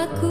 aku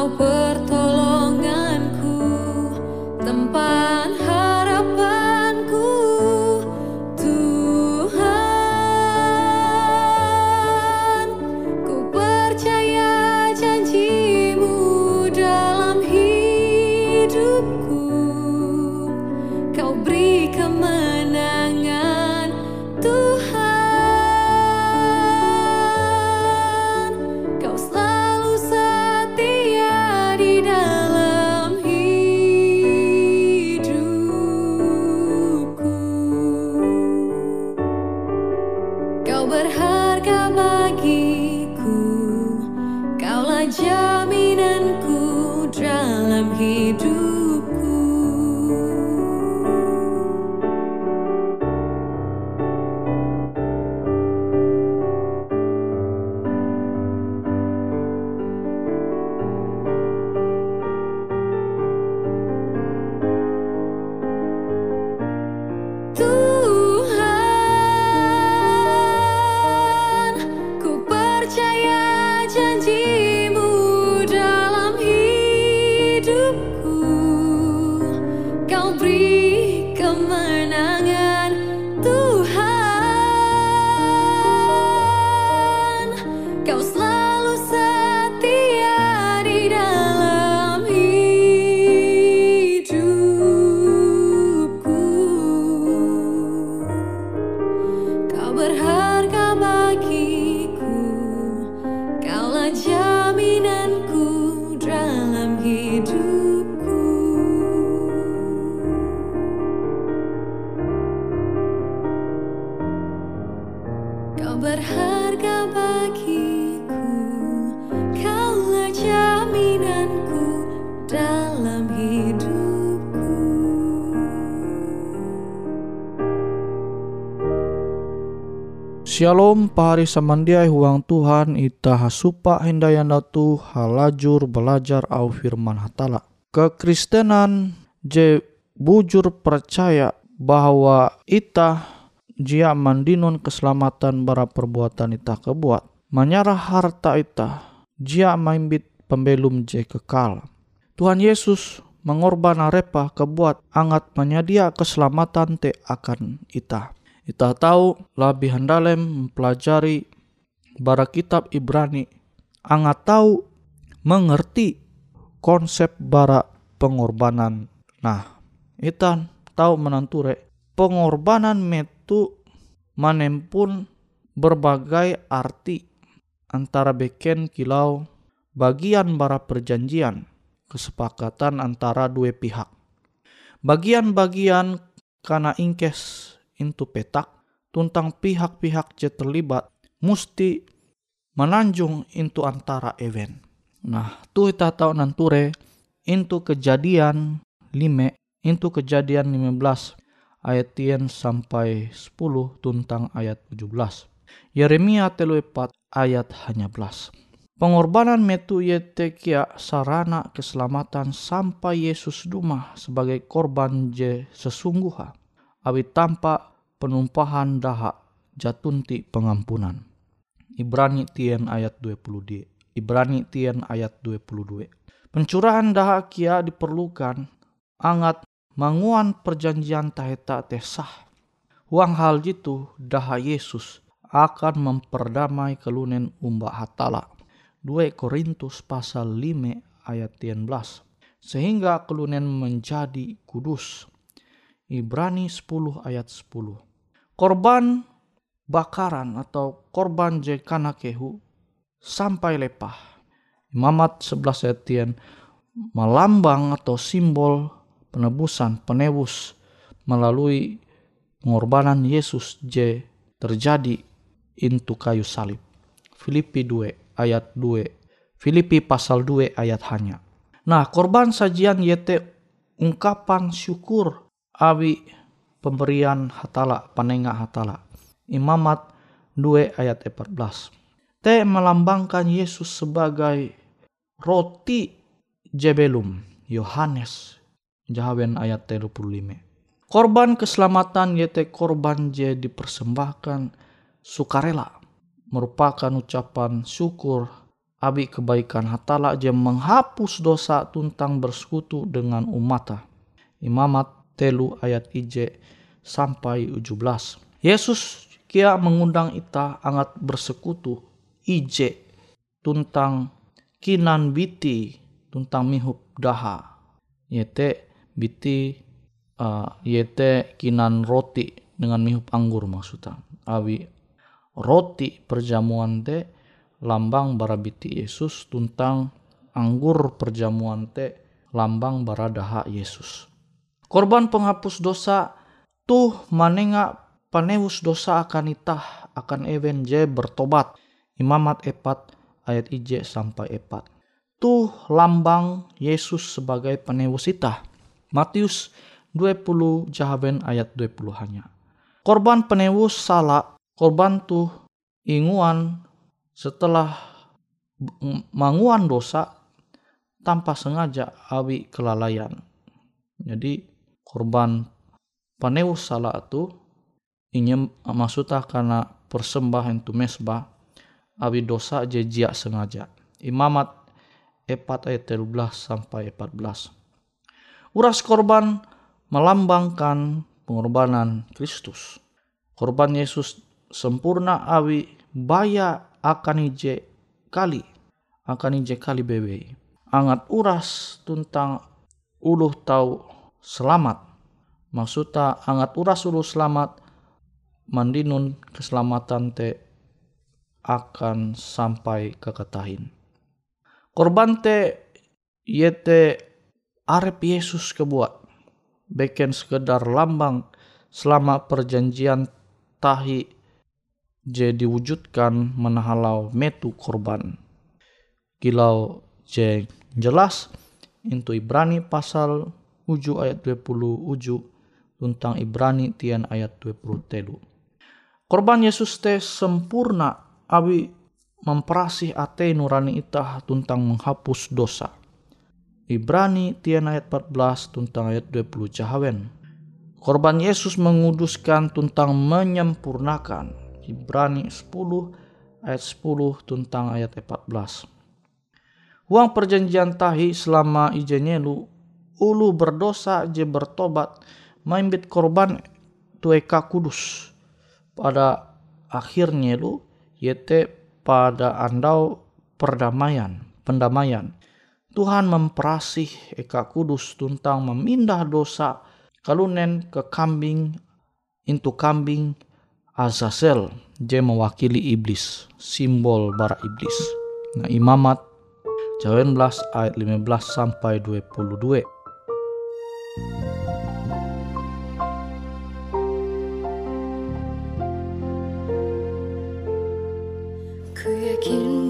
ao părtor. Berharga bagiku Kaulah jaminanku dalam hidupku Shalom pahari samandiai huang Tuhan ita hasupa hindayana tu halajur belajar au firman hatala. Kekristenan je bujur percaya bahwa ita jia mandinun keselamatan bara perbuatan ita kebuat. Menyerah harta ita, jia maimbit pembelum je kekal. Tuhan Yesus mengorban arepa kebuat angat menyedia keselamatan te akan ita. Ita tahu lebih handalem mempelajari bara kitab Ibrani. Angat tahu mengerti konsep bara pengorbanan. Nah, ita tahu menanture pengorbanan metu manempun berbagai arti antara beken kilau bagian bara perjanjian kesepakatan antara dua pihak. Bagian-bagian karena ingkes into petak tuntang pihak-pihak je terlibat musti menanjung into antara event. Nah, tu kita tahu nanture into kejadian lime, into kejadian 15 ayat 10 sampai 10 tuntang ayat 17. Yeremia telu epat ayat hanya belas. Pengorbanan metu yete kia sarana keselamatan sampai Yesus duma sebagai korban je sesungguha. Awi tanpa penumpahan daha jatunti pengampunan. Ibrani tien ayat 20 di. Ibrani tien ayat 22. Pencurahan daha kia diperlukan angat manguan perjanjian taheta tesah. Huang hal jitu daha Yesus akan memperdamai kelunen umba hatala. 2 Korintus pasal 5 ayat 13. Sehingga kelunen menjadi kudus. Ibrani 10 ayat 10. Korban bakaran atau korban jekana kehu sampai lepah. Imamat 11 ayat melambang atau simbol penebusan penebus melalui pengorbanan Yesus J terjadi into kayu salib. Filipi 2 ayat 2. Filipi pasal 2 ayat hanya. Nah, korban sajian yete ungkapan syukur awi pemberian hatala, panenga hatala. Imamat 2 ayat 14. Te melambangkan Yesus sebagai roti jebelum. Yohanes Jahawen ayat 35. Korban keselamatan yaitu korban je dipersembahkan sukarela merupakan ucapan syukur abi kebaikan hatala je menghapus dosa tuntang bersekutu dengan umata. Imamat telu ayat ij sampai 17. Yesus kia mengundang ita angat bersekutu ij tuntang kinan biti tuntang mihup daha. Yete biti uh, yete kinan roti dengan mihup anggur maksudnya. Awi roti perjamuan te lambang bara biti Yesus tuntang anggur perjamuan te lambang baradaha Yesus. Korban penghapus dosa tuh manenga panewus dosa akan itah akan ewen je bertobat. Imamat epat ayat ije sampai epat. Tuh lambang Yesus sebagai penewus itah Matius 20 jahaben ayat 20 hanya. Korban penewus salah, korban tuh inguan setelah manguan dosa tanpa sengaja awi kelalaian. Jadi korban penewus salah itu ingin maksudnya karena persembahan tu mesbah awi dosa jejak sengaja. Imamat 4 ayat 13 sampai 14. Uras korban melambangkan pengorbanan Kristus. Korban Yesus sempurna awi baya akan ije kali akan ije kali bebe. Angat uras tentang uluh tahu selamat. Maksudnya angat uras uluh selamat mandinun keselamatan te akan sampai keketahin. Korban te yete arep Yesus kebuat. Beken sekedar lambang selama perjanjian tahi je diwujudkan menahalau metu korban. Kilau je jelas into Ibrani pasal uju ayat 20 uju tentang Ibrani tian ayat 20 telu. Korban Yesus teh sempurna abi memperasih ate nurani itah tentang menghapus dosa. Ibrani tian ayat 14 tentang ayat 20 jahawen. Korban Yesus menguduskan tentang menyempurnakan. Ibrani 10 ayat 10 tentang ayat 14. Uang perjanjian tahi selama ijenye lu ulu berdosa je bertobat maimbit korban tueka kudus pada akhirnya lu yete pada andau perdamaian pendamaian Tuhan memperasih eka kudus tentang memindah dosa kalunen ke kambing into kambing Azazel je mewakili iblis simbol bara iblis nah imamat 19 ayat 15 sampai 22. Ku yakin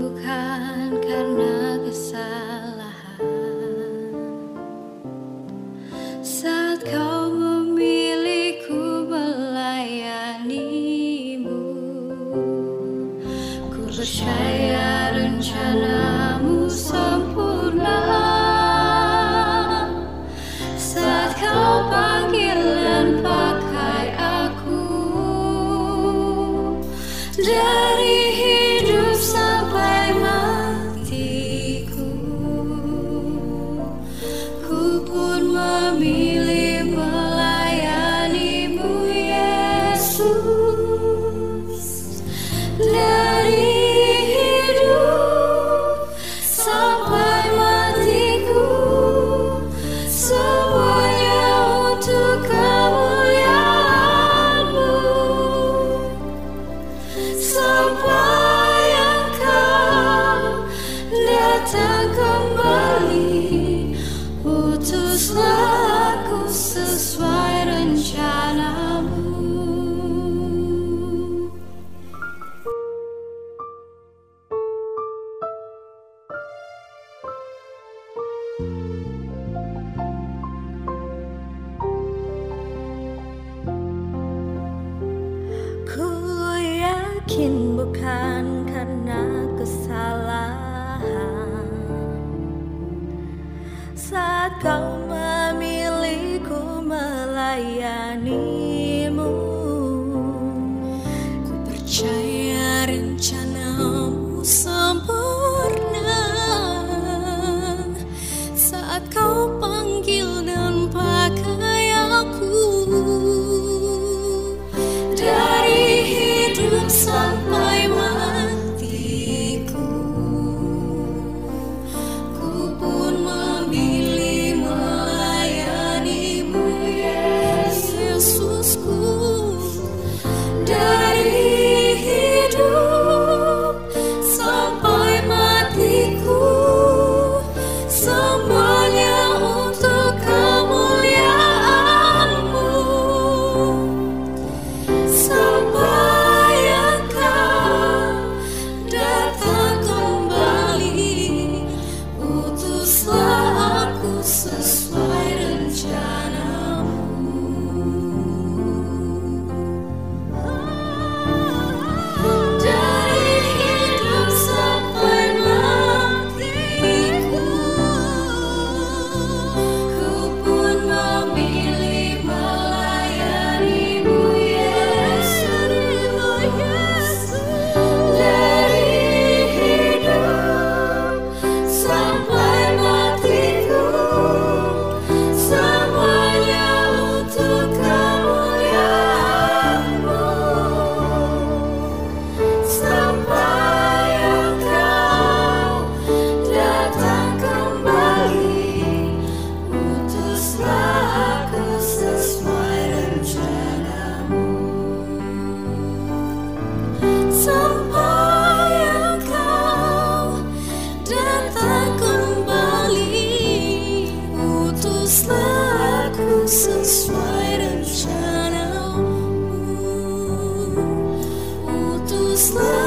slow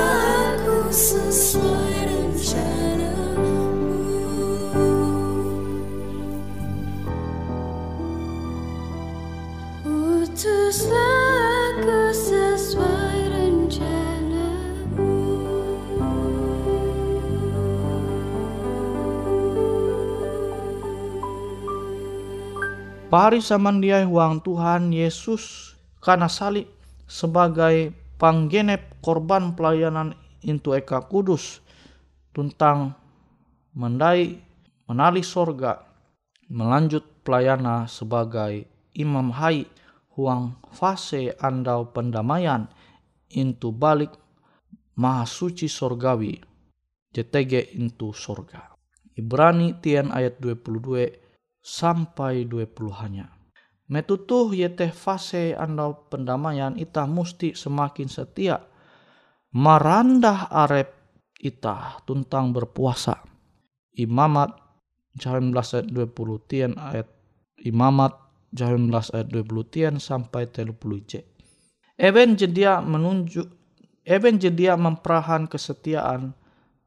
Pahari samandiai huang Tuhan Yesus karena salib sebagai panggenep korban pelayanan into eka kudus tentang mendai menali sorga melanjut pelayana sebagai imam hai huang fase andau pendamaian into balik maha suci sorgawi JTG into sorga. Ibrani tian ayat 22 sampai 20 hanya Metutuh yete fase andau pendamaian ita musti semakin setia merandah arep ita tentang berpuasa. Imamat 19 ayat 20 tian ayat Imamat 19 ayat 20 tian sampai 30 c. Eben jedia menunjuk Eben jedia memperahan kesetiaan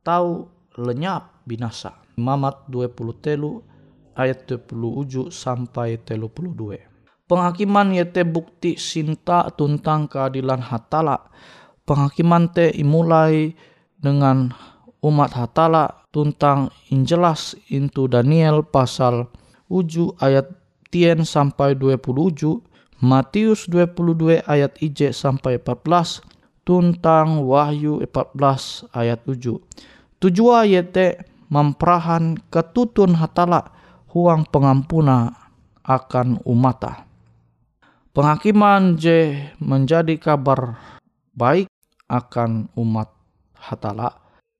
tahu lenyap binasa. Imamat 20 telu ayat 27 sampai 32. Penghakiman yete bukti sinta tentang keadilan hatala. Penghakiman te imulai dengan umat hatala tentang injelas into Daniel pasal uju ayat tien sampai 27 Matius 22 ayat IJ sampai 14 tentang Wahyu 14 ayat 7 tujuan yete memperahan ketutun hatala huang pengampuna akan umata. Penghakiman je menjadi kabar baik akan umat hatala.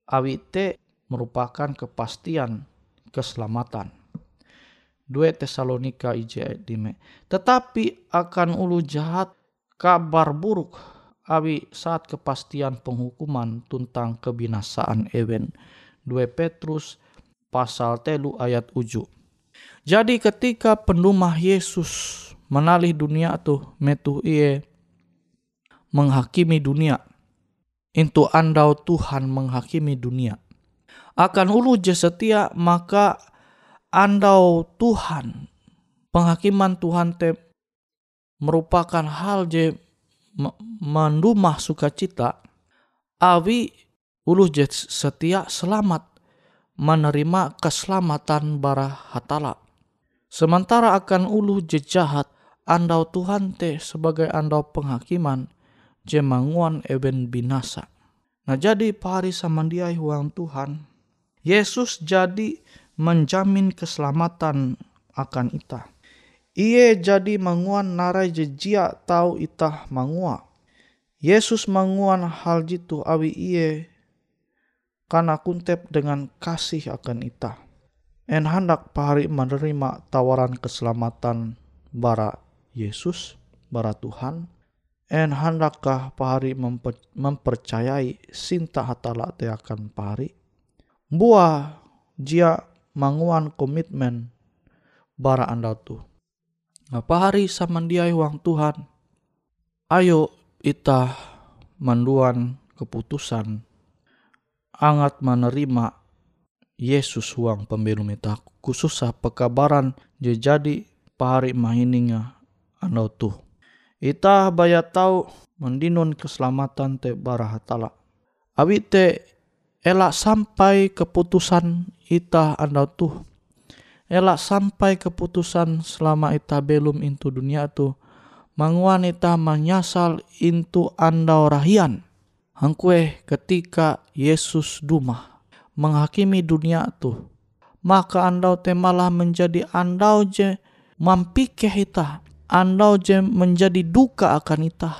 Awite merupakan kepastian keselamatan. 2 Tesalonika IJ 5. Tetapi akan ulu jahat kabar buruk awi saat kepastian penghukuman tentang kebinasaan ewen. 2 Petrus pasal telu ayat uju. Jadi ketika pendumah Yesus menalih dunia tuh metu iye menghakimi dunia. Itu andau Tuhan menghakimi dunia. Akan ulu je setia maka andau Tuhan penghakiman Tuhan te merupakan hal je mendumah sukacita awi ulu je setia selamat menerima keselamatan bara hatala. Sementara akan ulu je jahat, andau Tuhan te sebagai andau penghakiman, je manguan eben binasa. Nah jadi pari samandiai huang Tuhan, Yesus jadi menjamin keselamatan akan ita. Ie jadi manguan narai jejia tau ita mangua. Yesus manguan hal jitu awi iye karena kuntep dengan kasih akan ita. En hendak pahari menerima tawaran keselamatan bara Yesus, bara Tuhan. En hendakkah pahari memper, mempercayai sinta hatala te akan pahari. Buah jia manguan komitmen bara anda tu. Nah, pahari samandiai uang Tuhan. Ayo ita manduan keputusan angat menerima Yesus huang pembelum ita khususnya pekabaran je jadi pahari mahininga andau tuh. Ita baya tahu mendinun keselamatan te barahatala. Abi te elak sampai keputusan ita andau tuh. Elak sampai keputusan selama ita belum into dunia tu. Manguan ita menyasal into andau rahian. Hangkue ketika Yesus dumah menghakimi dunia tu maka andau te malah menjadi andau je mampikeh ita andau je menjadi duka akan ita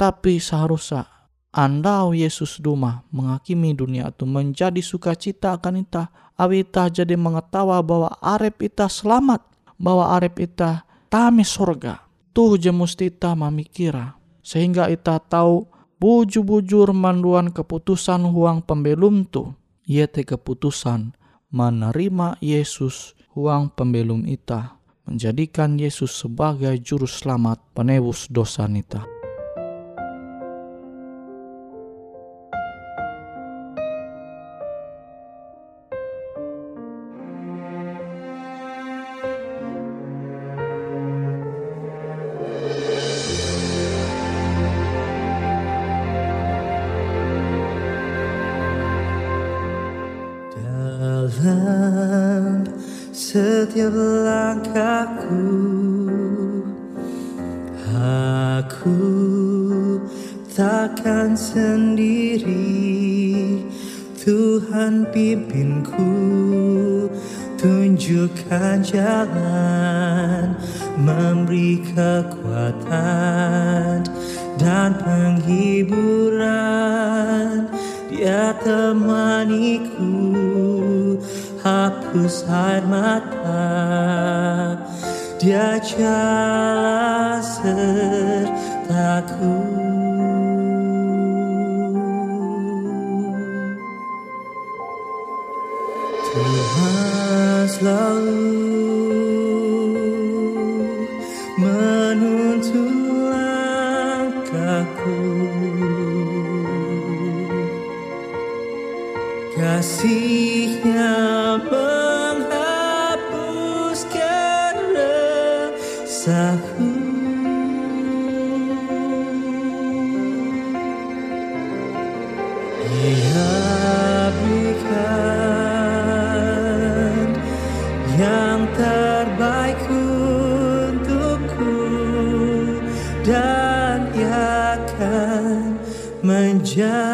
tapi seharusnya andau Yesus duma menghakimi dunia tu menjadi sukacita akan ita awi ita jadi mengetawa bahwa arep ita selamat bahwa arep ita tame sorga tuh je musti ita memikira sehingga ita tahu bujur-bujur manduan keputusan huang pembelum tu ia te keputusan menerima Yesus huang pembelum ita, menjadikan Yesus sebagai juru selamat penebus dosa nita. Dalam setiap langkahku. Aku takkan sendiri Tuhan pimpinku Tunjukkan jalan Memberi kekuatan Dan penghiburan. Dia temaniku Hapus air mata. Dia jalan sertaku. Tuhan selalu menuntun langkahku. Kasihnya menghapuskan resahku Dia berikan yang terbaik untukku dan ia akan menjagaku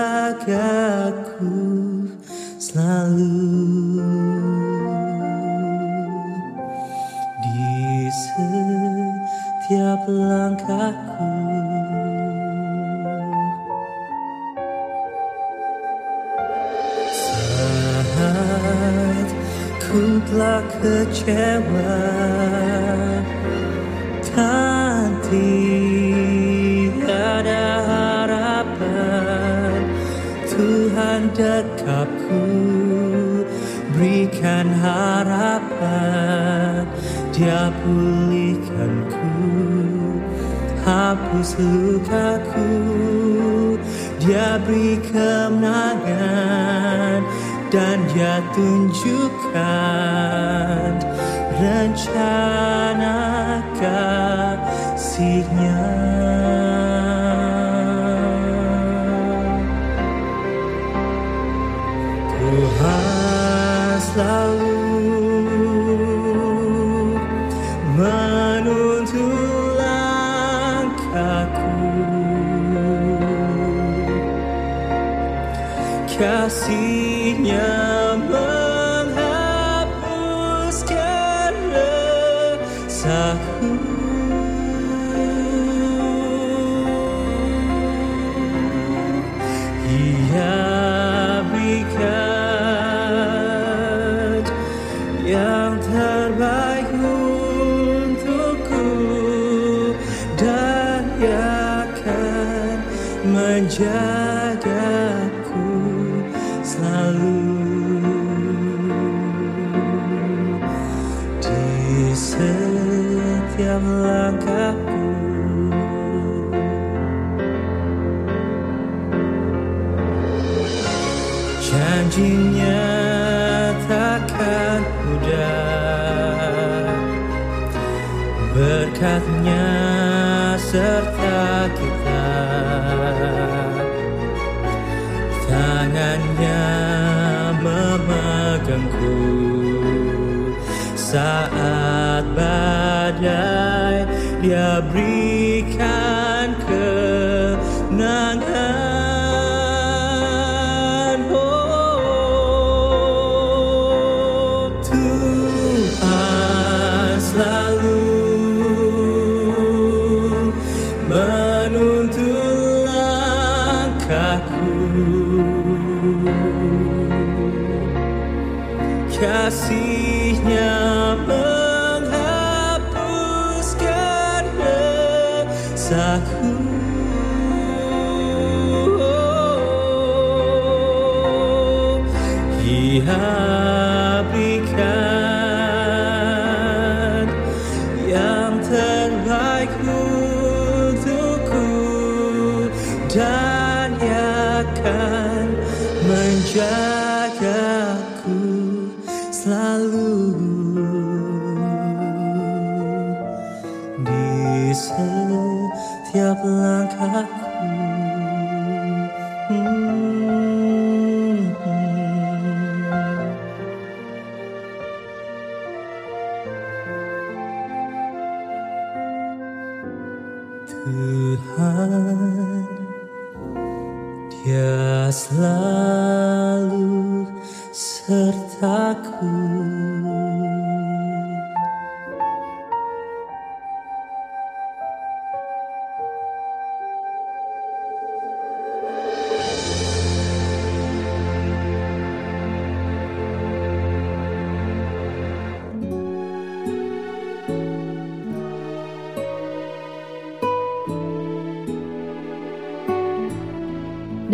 kecewa Dan tiada harapan Tuhan dekapku Berikan harapan. Dia pulihkanku Hapus lukaku Dia beri kemenangan Dan dia tunjukkan Rencana kasihnya dia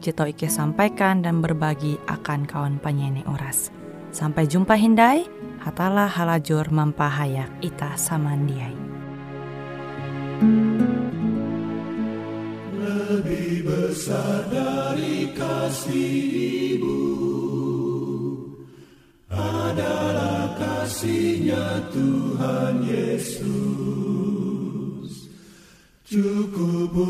Jito Ike sampaikan dan berbagi akan kawan penyanyi oras. Sampai jumpa Hindai, hatalah halajur mampahayak ita samandiai. Jadikanlah